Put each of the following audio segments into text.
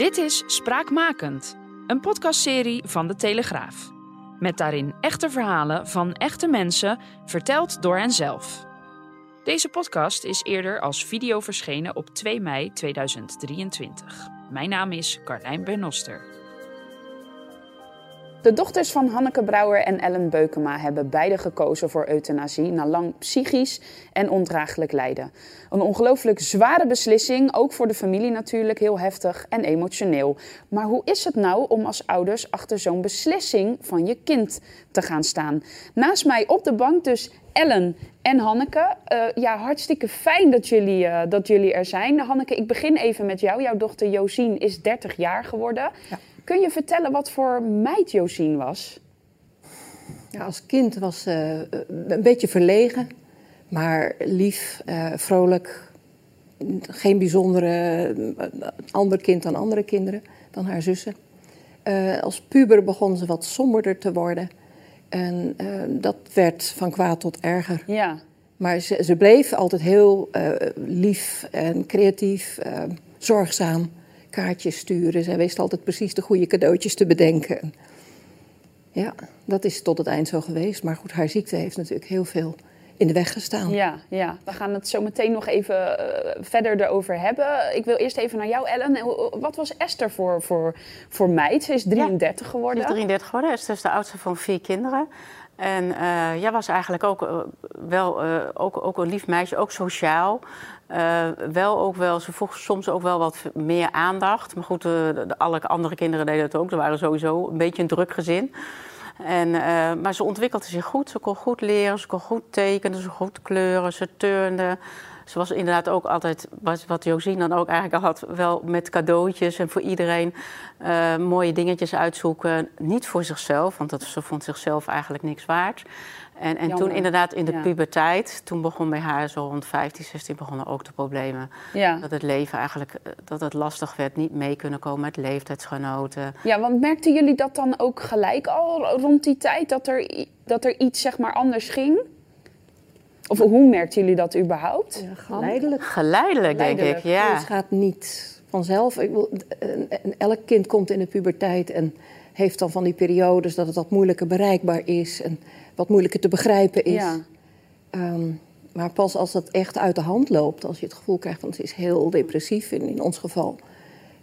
Dit is Spraakmakend, een podcastserie van de Telegraaf. Met daarin echte verhalen van echte mensen, verteld door henzelf. Deze podcast is eerder als video verschenen op 2 mei 2023. Mijn naam is Carlijn Bernoster. De dochters van Hanneke Brouwer en Ellen Beukema hebben beide gekozen voor euthanasie na lang psychisch en ondraaglijk lijden. Een ongelooflijk zware beslissing, ook voor de familie natuurlijk heel heftig en emotioneel. Maar hoe is het nou om als ouders achter zo'n beslissing van je kind te gaan staan? Naast mij op de bank dus Ellen en Hanneke. Uh, ja, hartstikke fijn dat jullie, uh, dat jullie er zijn. Hanneke, ik begin even met jou. Jouw dochter Josien is 30 jaar geworden. Ja. Kun je vertellen wat voor meid Josien was? Ja, als kind was ze uh, een beetje verlegen, maar lief, uh, vrolijk. Geen bijzondere uh, ander kind dan andere kinderen, dan haar zussen. Als puber begon ze wat somberder te worden. En dat werd van kwaad tot erger. Ja. Maar ze, ze bleef altijd heel lief en creatief, zorgzaam kaartjes sturen. Zij wist altijd precies de goede cadeautjes te bedenken. Ja, dat is tot het eind zo geweest. Maar goed, haar ziekte heeft natuurlijk heel veel in de weg gestaan. Ja, ja. we gaan het zo meteen nog even uh, verder erover hebben. Ik wil eerst even naar jou, Ellen. Wat was Esther voor, voor, voor meid? Ze is 33 ja, geworden. Ze is 33 geworden. Esther is de oudste van vier kinderen. En uh, jij was eigenlijk ook uh, wel uh, ook, ook een lief meisje, ook sociaal. wel ook wel, ze vroeg soms ook wel wat meer aandacht. Maar goed, de, de, alle andere kinderen deden het ook. Ze waren sowieso een beetje een druk gezin. En, maar ze ontwikkelde zich goed. Ze kon goed leren, ze kon goed tekenen, ze kon goed kleuren, ze turnde. Ze was inderdaad ook altijd, wat, wat Josien dan ook eigenlijk al had, wel met cadeautjes en voor iedereen uh, mooie dingetjes uitzoeken. Niet voor zichzelf, want dat, ze vond zichzelf eigenlijk niks waard. En, en toen inderdaad in de ja. puberteit, toen begon bij haar zo rond 15, 16 begonnen ook de problemen. Ja. Dat het leven eigenlijk, dat het lastig werd, niet mee kunnen komen met leeftijdsgenoten. Ja, want merkten jullie dat dan ook gelijk al rond die tijd, dat er, dat er iets zeg maar anders ging? Of hoe merkten jullie dat überhaupt? Ja, geleidelijk. Geleidelijk, denk ik, ja. Het gaat niet vanzelf. Ik wil, elk kind komt in de puberteit en heeft dan van die periodes dat het wat moeilijker bereikbaar is en wat moeilijker te begrijpen is. Ja. Um, maar pas als dat echt uit de hand loopt, als je het gevoel krijgt van ze is heel depressief in, in ons geval,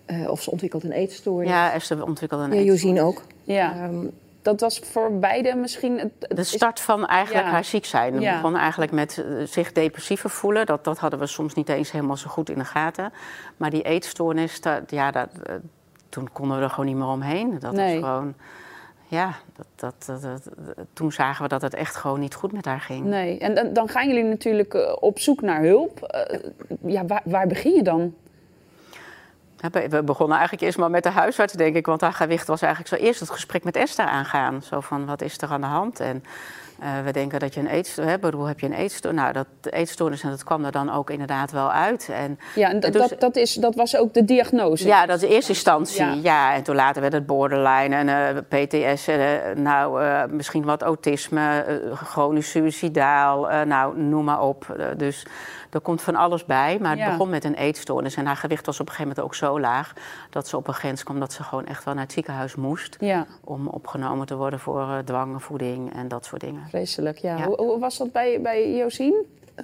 uh, of ze ontwikkelt een eetstoornis. Ja, Esther ontwikkelde een ja, eetstoornis. Josien ook. Ja. Um, dat was voor beide misschien... Het, het de start van eigenlijk ja. haar ziek zijn. We Ja. begonnen eigenlijk met uh, zich depressiever voelen. Dat, dat hadden we soms niet eens helemaal zo goed in de gaten. Maar die eetstoornis, dat, ja, dat, uh, toen konden we er gewoon niet meer omheen. Dat Nee. was gewoon... Ja, dat, dat, toen zagen we dat het echt gewoon niet goed met haar ging. Nee, en dan, dan gaan jullie natuurlijk eh, op zoek naar hulp. Eh, ja, waar, waar begin je dan? We begonnen eigenlijk eerst maar met de huisarts, denk ik. Want haar gewicht was eigenlijk zo eerst het gesprek met Esther aangaan. Zo van, wat is er aan de hand? En eh, we denken dat je een eetstoornis hebt. Hoe heb je een eetstoornis? Nou, dat eetstoornis, en dat kwam er dan ook inderdaad wel uit. En, Ja, en dus- dat, dat, is, dat was ook de diagnose. ja, dat is de eerste instantie. Ja. Ja. en toen later werd het borderline en eh, PTS. en, eh, nou, misschien wat autisme, chronisch suicidaal. nou, noem maar op. Dus er komt van alles bij. Maar het Ja. begon met een eetstoornis. En haar gewicht was op een gegeven moment ook zo laag... dat ze op een grens kwam dat ze gewoon echt wel naar het ziekenhuis moest... Ja, om opgenomen te worden voor uh, dwangvoeding en dat soort dingen. Vreselijk. Ja. Ja. Hoe, hoe was dat bij, bij Josien?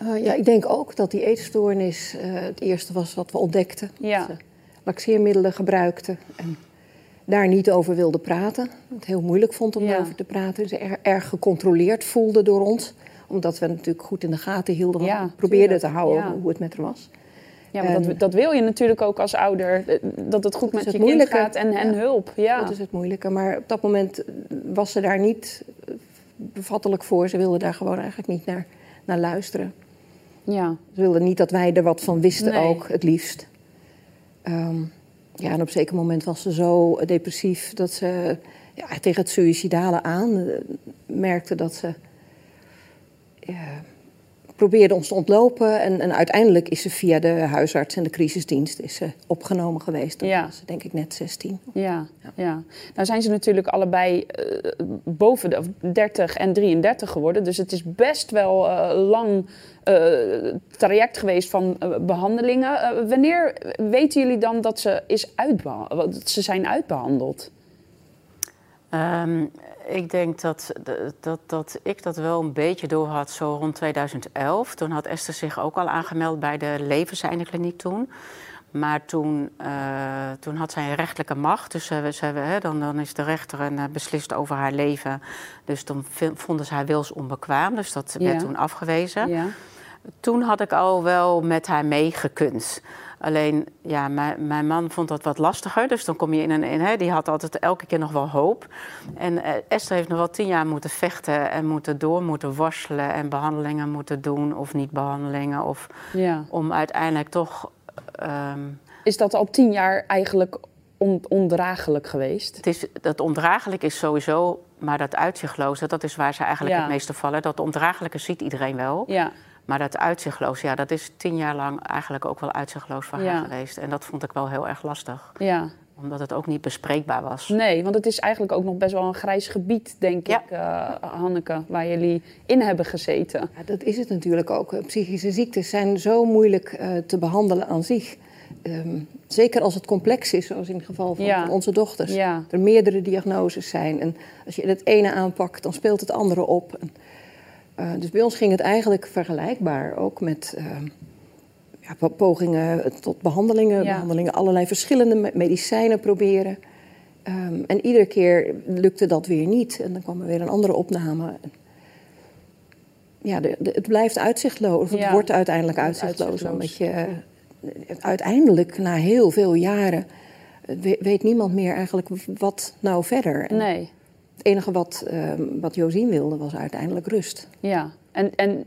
Uh, ja, ik denk ook dat die eetstoornis uh, het eerste was wat we ontdekten. Ja. Dat ze laxeermiddelen gebruikte en daar niet over wilde praten. Het heel moeilijk vond om Ja. over te praten. Ze er, erg gecontroleerd voelde door ons. Omdat we natuurlijk goed in de gaten hielden. Ja, probeerden tuurlijk. te houden Ja. hoe het met haar was. Ja, want En- dat, dat wil je natuurlijk ook als ouder. eh, Dat het goed Dat met je het kind moeilijke. gaat en, en Ja. hulp. Ja. Dat is het moeilijke. Maar op dat moment was ze daar niet eh, bevattelijk voor. Ze wilde daar gewoon eigenlijk niet naar, naar luisteren. ja. Ze wilde niet dat wij er wat van wisten Nee. ook, het liefst. Ehm, ja, en op een zeker moment was ze zo depressief dat ze ja, tegen het suïcidale aan eh, merkte dat ze ja, probeerde ons te ontlopen. En, en, uiteindelijk is ze via de huisarts en de crisisdienst is ze opgenomen geweest. Toen Ja. was ze denk ik net 16. Ja, ja. Nou zijn ze natuurlijk allebei eh, boven de of 30 en 33 geworden. Dus het is best wel eh, lang eh, traject geweest van eh, behandelingen. Eh, wanneer weten jullie dan dat ze, is dat ze zijn uitbehandeld? Ehm, ik denk dat, dat, dat ik dat wel een beetje door had zo rond 2011. Toen had Esther zich ook al aangemeld bij de levenseinde toen. Maar toen, eh, toen had zij een rechtelijke macht. Dus ze, hè, dan, dan is de rechter en eh, beslist over haar leven. Dus toen v- vonden ze haar wils onbekwaam. Dus dat Ja. werd toen afgewezen. Ja. Toen had ik al wel met haar meegekund. Alleen, ja, mijn, mijn man vond dat wat lastiger. Dus dan kom je in een... In, hè, die had altijd elke keer nog wel hoop. En eh, Esther heeft nog wel tien jaar moeten vechten... en moeten door moeten worstelen... en behandelingen moeten doen of niet behandelingen. Of ja. om uiteindelijk toch... ehm, Is dat al tien jaar eigenlijk on- ondraaglijk geweest? het is, dat ondraaglijk is sowieso... maar dat uitzichtloze, dat is waar ze eigenlijk Ja. het meeste vallen. Dat ondraaglijke ziet iedereen wel. Ja, Maar dat uitzichtloos, ja, dat is tien jaar lang eigenlijk ook wel uitzichtloos voor Ja. haar geweest. En dat vond ik wel heel erg lastig. ja. Omdat het ook niet bespreekbaar was. Nee, want het is eigenlijk ook nog best wel een grijs gebied, denk Ja. ik, eh, Hanneke, waar jullie in hebben gezeten. Ja, dat is het natuurlijk ook. Eh, Psychische ziektes zijn zo moeilijk eh, te behandelen aan zich. Ehm, zeker als het complex is, zoals in het geval van, Ja. onze dochters. Ja. Er meerdere diagnoses zijn. En als je het ene aanpakt, dan speelt het andere op. En, eh, dus bij ons ging het eigenlijk vergelijkbaar. Ook met ehm, ja, po- pogingen tot behandelingen. Ja. Behandelingen, allerlei verschillende me- medicijnen proberen. Ehm, en iedere keer lukte dat weer niet. En dan kwam er weer een andere opname. Ja, de, de- het blijft uitzichtloos. Of het Ja. wordt uiteindelijk uitzichtloos. uitzichtloos. Omdat je eh, uiteindelijk, na heel veel jaren... eh, we- weet niemand meer eigenlijk wat nou verder. En Nee, Het enige wat, ehm, wat Josien wilde, was uiteindelijk rust. ja. En, en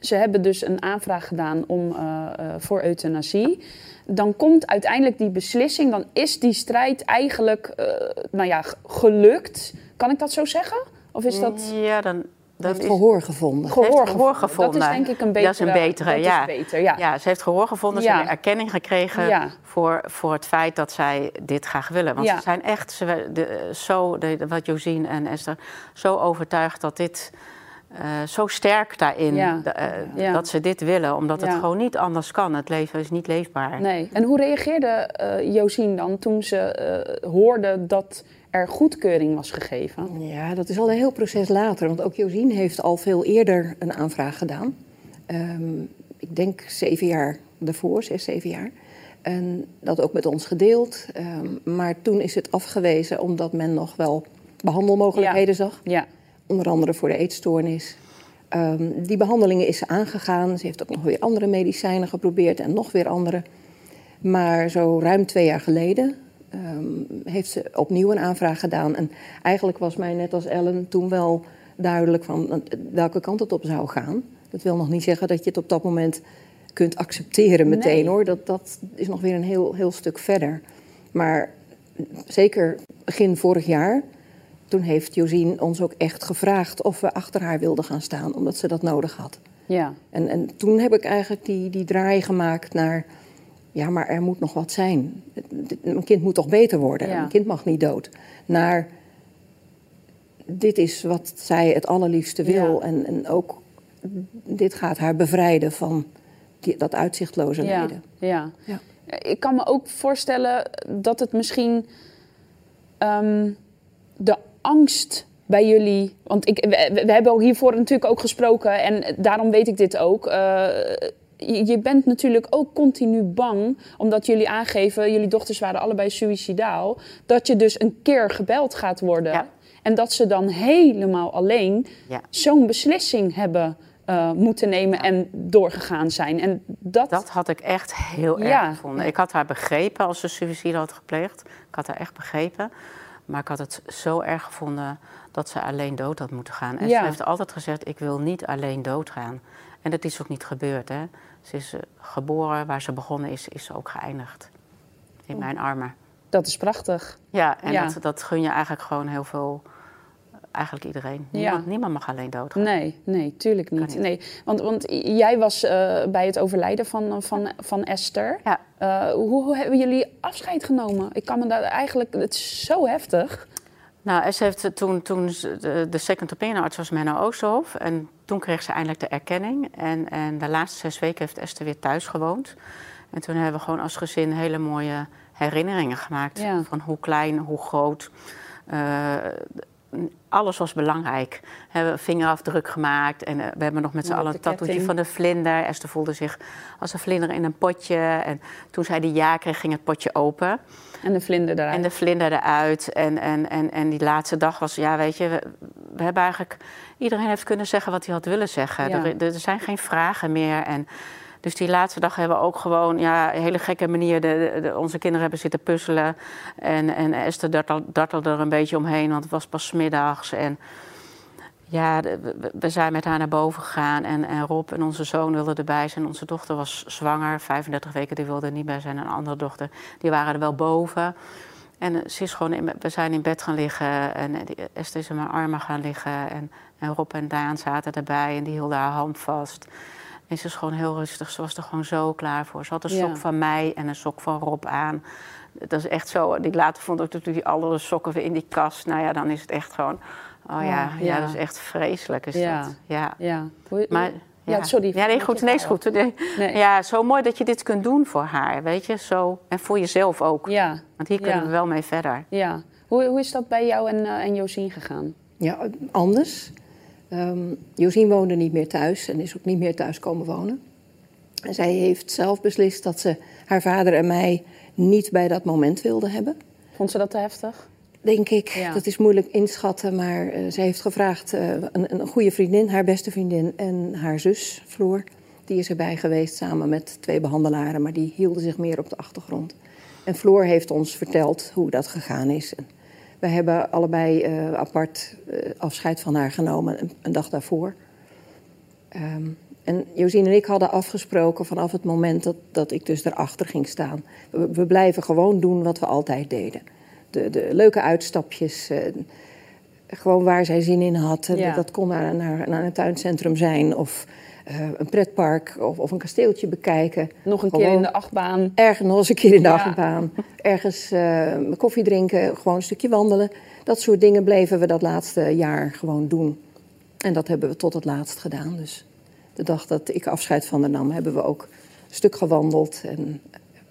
ze hebben dus een aanvraag gedaan om, eh, eh, voor euthanasie. Dan komt uiteindelijk die beslissing, dan is die strijd eigenlijk eh, nou ja, gelukt. Kan ik dat zo zeggen? Of is dat Ja, dan... Dat heeft gehoor gevonden. gehoor, heeft gehoor gevonden? Dat is denk ik een Dat betere. is een betere, dat ja. Is beter, ja. ja, ze heeft gehoor gevonden. Ze Ja. heeft erkenning gekregen Ja. voor, voor het feit dat zij dit graag willen. Want ze zijn echt, ze, de, zo, de, wat Josien en Esther, zo overtuigd dat dit... eh, zo sterk daarin, Ja. eh, Ja. dat ze dit willen. Omdat het gewoon niet anders kan. Het leven is niet leefbaar. Nee. En hoe reageerde eh Josien dan toen ze hoorde dat er goedkeuring was gegeven? Ja, dat is al een heel proces later. Want ook Josien heeft al veel eerder een aanvraag gedaan. Ehm, ik denk zeven jaar daarvoor, zes, zeven jaar. En dat ook met ons gedeeld. Ehm, maar toen is het afgewezen omdat men nog wel behandelmogelijkheden zag. Ja, Onder andere voor de eetstoornis. Ehm, die behandelingen is ze aangegaan. Ze heeft ook nog weer andere medicijnen geprobeerd en nog weer andere. Maar zo ruim twee jaar geleden ehm, heeft ze opnieuw een aanvraag gedaan. En eigenlijk was mij net als Ellen toen wel duidelijk van welke kant het op zou gaan. Dat wil nog niet zeggen dat je het op dat moment kunt accepteren meteen Nee. hoor. Dat, dat is nog weer een heel, heel stuk verder. Maar zeker begin vorig jaar, toen heeft Josien ons ook echt gevraagd of we achter haar wilden gaan staan, omdat ze dat nodig had. ja, En, en toen heb ik eigenlijk die, die draai gemaakt naar, ja, maar er moet nog wat zijn. Een kind moet toch beter worden? Ja. Een kind mag niet dood. Naar, dit is wat zij het allerliefste wil. Ja. En, en ook, dit gaat haar bevrijden van die, dat uitzichtloze ja, lijden. ja. Ja. Ik kan me ook voorstellen dat het misschien ehm, de angst bij jullie. Want ik, we, we hebben ook hiervoor natuurlijk ook gesproken en daarom weet ik dit ook. Eh, je bent natuurlijk ook continu bang, omdat jullie aangeven, jullie dochters waren allebei suïcidaal, dat je dus een keer gebeld gaat worden. Ja. En dat ze dan helemaal alleen Ja. zo'n beslissing hebben eh, moeten nemen en doorgegaan zijn. En dat, Dat had ik echt heel Ja. erg gevonden. Ik had haar begrepen als ze suïcide had gepleegd. Ik had haar echt begrepen. Maar ik had het zo erg gevonden dat ze alleen dood had moeten gaan. En Ja. ze heeft altijd gezegd, ik wil niet alleen doodgaan. En dat is ook niet gebeurd. Hè. Ze is eh, geboren, waar ze begonnen is, is ze ook geëindigd. In mijn armen. dat is prachtig. Ja, en Ja. Dat, dat gun je eigenlijk gewoon heel veel eigenlijk iedereen. Ja. Niemand, niemand mag alleen doodgaan. Nee, nee, tuurlijk niet. niet. Nee, want, want jij was eh, bij het overlijden van, van, van Esther. Ja. Eh, hoe, hoe hebben jullie afscheid genomen? Ik kan me daar eigenlijk... Het is zo heftig. Nou, ze heeft toen, toen ze- de, de second opinion arts was Menno Oosterhof. En toen kreeg ze eindelijk de erkenning. En, en de laatste zes weken heeft Esther weer thuis gewoond. En toen hebben we gewoon als gezin hele mooie herinneringen gemaakt. Ja. Van hoe klein, hoe groot. Eh, alles was belangrijk. We hebben vingerafdruk gemaakt. En eh, we hebben nog met z'n allen een tattoetje van de vlinder. Esther voelde zich als een vlinder in een potje. En toen zij die ja kreeg, ging het potje open. En de vlinder eruit. En de vlinder eruit. En, en, en, en die laatste dag was, ja, weet je, we, we hebben eigenlijk. Iedereen heeft kunnen zeggen wat hij had willen zeggen. Ja. Er, er zijn geen vragen meer. En dus die laatste dag hebben we ook gewoon, ja, een hele gekke manier. De, onze kinderen hebben zitten puzzelen. En, en Esther dartel- dartelde er een beetje omheen, want het was pas middags. En ja, we, zijn met haar naar boven gegaan. En, en Rob en onze zoon wilden erbij zijn. Onze dochter was zwanger, 35 weken, die wilde er niet bij zijn. En een andere dochter, die waren er wel boven. En eh, ze gewoon we zijn in bed gaan liggen. En eh, Esther is in mijn armen gaan liggen. En, en Rob en Daan zaten erbij en die hielden haar hand vast. En ze is gewoon heel rustig. Ze was er gewoon zo klaar voor. Ze had een Ja. sok van mij en een sok van Rob aan. Dat is echt zo. Die later vond ik natuurlijk die andere sokken weer in die kast. Nou ja, dan is het echt gewoon. Oh ja, ja, ja. dat is echt vreselijk. Is Ja. dat. Ja. Ja. Maar, Ja, sorry. Ja, nee, goed. Nee, is goed. Nee. Nee. Ja, zo mooi dat je dit kunt doen voor haar, weet je. Zo. En voor jezelf ook. Ja, Want hier kunnen Ja. we wel mee verder. ja. Hoe, hoe is dat bij jou en, eh en Josien gegaan? Ja, anders. Ehm Josien woonde niet meer thuis en is ook niet meer thuis komen wonen. En zij heeft zelf beslist dat ze haar vader en mij niet bij dat moment wilde hebben. Vond ze dat te heftig? Denk ik, Ja. dat is moeilijk inschatten, maar eh zij heeft gevraagd, eh, een, een goede vriendin, haar beste vriendin en haar zus, Floor, die is erbij geweest samen met twee behandelaren, maar die hielden zich meer op de achtergrond. En Floor heeft ons verteld hoe dat gegaan is. En wij hebben allebei eh, apart eh, afscheid van haar genomen, een, een dag daarvoor. Ehm, en Josien en ik hadden afgesproken vanaf het moment dat, dat ik dus erachter ging staan. We, we blijven gewoon doen wat we altijd deden. De, de leuke uitstapjes, eh, gewoon waar zij zin in had. Ja. Dat kon naar, naar, naar een tuincentrum zijn of eh, een pretpark of, of een kasteeltje bekijken. Nog een keer in de achtbaan. Ergens nog eens een keer in de Ja. achtbaan. Ergens eh, koffie drinken, gewoon een stukje wandelen. Dat soort dingen bleven we dat laatste jaar gewoon doen. En dat hebben we tot het laatst gedaan. Dus de dag dat ik afscheid van haar nam, hebben we ook een stuk gewandeld en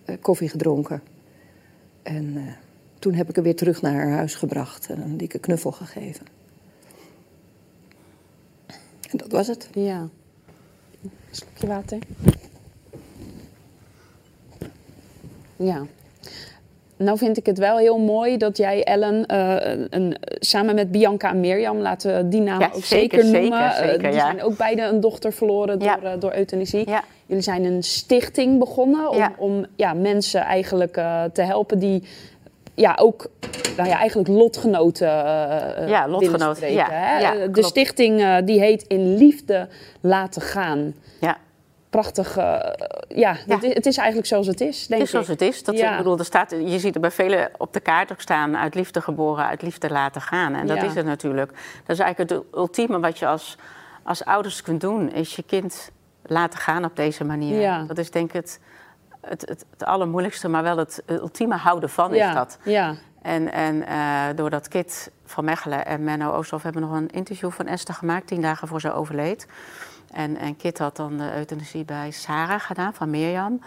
eh, koffie gedronken. En toen heb ik haar weer terug naar haar huis gebracht en een dikke knuffel gegeven. En dat was het. Ja. Een slokje water. Ja. Nou vind ik het wel heel mooi dat jij Ellen eh, een, samen met Bianca en Mirjam, laten we die namen Ja, ook zeker, zeker, noemen. zeker, Eh, zeker, die ja. zijn ook beide een dochter verloren door, Ja. eh, door euthanasie. Ja. Jullie zijn een stichting begonnen om, Ja. om ja, mensen eigenlijk eh, te helpen die ja, ook nou ja, eigenlijk lotgenoten eh, Ja, lotgenoten, ja. hè? Ja, Eh, de klopt. stichting die heet In Liefde Laten Gaan. Ja. Prachtig. ja, Het, is, het is eigenlijk zoals het is, denk Het is zoals ik. het is. Dat, ik bedoel, er staat, je ziet er bij velen op de kaart ook staan... uit liefde geboren, uit liefde laten gaan. En dat is het natuurlijk. Dat is eigenlijk het ultieme wat je als, als ouders kunt doen... is je kind laten gaan op deze manier. Ja. Dat is denk ik het, het, het, het allermoeilijkste... maar wel het ultieme houden van ja, is dat. Ja, En, en eh, doordat Kit van Mechelen en Menno Oosterhof hebben nog een interview van Esther gemaakt... tien dagen voor ze overleed. En, en Kit had dan de euthanasie bij Sarah gedaan, van Mirjam.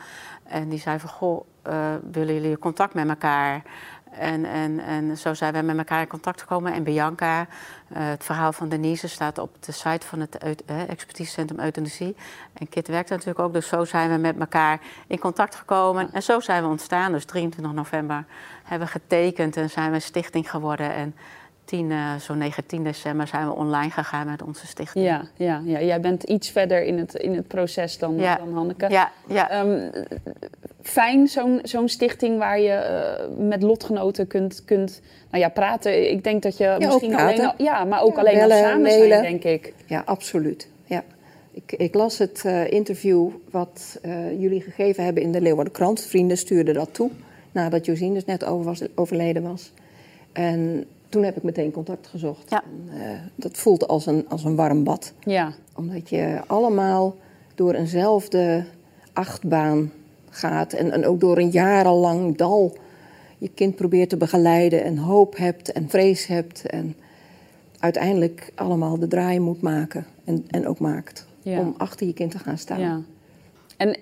En die zei van, goh, eh, willen jullie contact met elkaar? En, en, en zo zijn wij met elkaar in contact gekomen. En Bianca, eh, het verhaal van Denise staat op de site van het eh, expertisecentrum euthanasie. En Kit werkt natuurlijk ook, dus zo zijn we met elkaar in contact gekomen. En zo zijn we ontstaan. Dus 23 november hebben we getekend en zijn we een stichting geworden. En 10, eh, zo'n 19 december zijn we online gegaan met onze stichting. ja, ja, ja. Jij bent iets verder in het, in het proces dan, Ja. dan Hanneke. Ja, ja. Ehm, fijn, zo'n zo'n stichting waar je eh, met lotgenoten kunt, kunt nou ja, praten. Ik denk dat je misschien alleen al, ja, maar ook Ja, alleen al bellen, samen mailen. zijn, denk ik. Ja, absoluut. Ja. Ik, ik las het eh, interview wat eh, jullie gegeven hebben in de Leeuwardenkrant. Vrienden stuurden dat toe, nadat Josien dus net over was, overleden was. En toen heb ik meteen contact gezocht. Ja. En, eh, dat voelt als een, als een warm bad. Ja, Omdat je allemaal door eenzelfde achtbaan gaat. En, en ook door een jarenlang dal je kind probeert te begeleiden. En hoop hebt en vrees hebt. En uiteindelijk allemaal de draai moet maken. En, en ook maakt. Ja. Om achter je kind te gaan staan. ja. En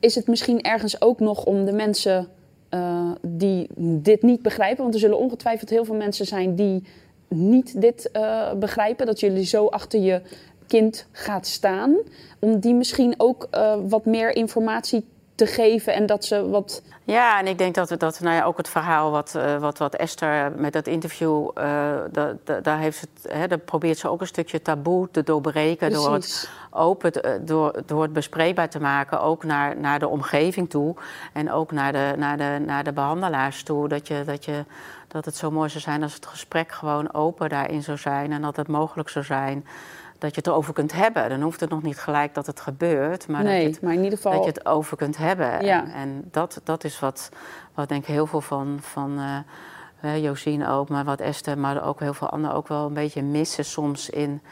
is het misschien ergens ook nog om de mensen eh, die dit niet begrijpen? Want er zullen ongetwijfeld heel veel mensen zijn die niet dit eh, begrijpen. Dat jullie zo achter je kind gaat staan. Om die misschien ook eh, wat meer informatie te geven en dat ze wat. Ja, en ik denk dat, we, dat nou ja, ook het verhaal wat, eh, wat, wat Esther met dat interview, da- da- daar, heeft ze, hè, daar probeert ze ook een stukje taboe te doorbreken. Door het, open, eh, door, door het bespreekbaar te maken, ook naar, naar de omgeving toe. En ook naar de, naar de, naar de behandelaars toe. Dat, je, dat, je, dat het zo mooi zou zijn als het gesprek gewoon open daarin zou zijn. En dat het mogelijk zou zijn dat je het erover kunt hebben. Dan hoeft het nog niet gelijk dat het gebeurt. Maar dat je nee, het maar in ieder geval. dat je het over kunt hebben. Ja. En, en dat, dat is wat, wat denk ik heel veel van, van eh, hè, Josien ook, maar wat Esther, maar ook heel veel anderen ook wel een beetje missen soms in,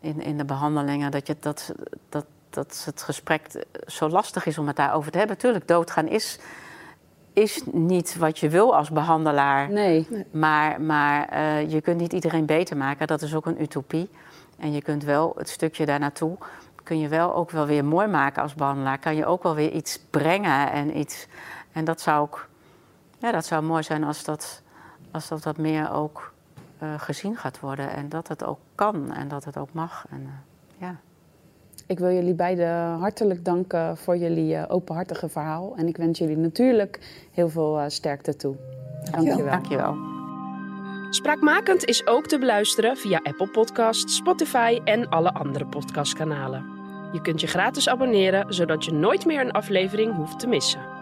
in, in de behandelingen. Dat, je, dat, dat, dat het gesprek zo lastig is om het daarover te hebben. Tuurlijk, doodgaan is, is niet wat je wil als behandelaar. Nee, Maar, maar eh, je kunt niet iedereen beter maken. Dat is ook een utopie. En je kunt wel het stukje daar naartoe... kun je wel ook wel weer mooi maken als behandelaar. Kan je ook wel weer iets brengen en iets... En dat zou ook... Ja, dat zou mooi zijn als dat, als dat wat meer ook eh, gezien gaat worden. En dat het ook kan en dat het ook mag. En, eh, ja. ik wil jullie beiden hartelijk danken voor jullie eh, openhartige verhaal. En ik wens jullie natuurlijk heel veel sterkte toe. Dankjewel. Dankjewel. Spraakmakend is ook te beluisteren via Apple Podcasts, Spotify en alle andere podcastkanalen. Je kunt je gratis abonneren, zodat je nooit meer een aflevering hoeft te missen.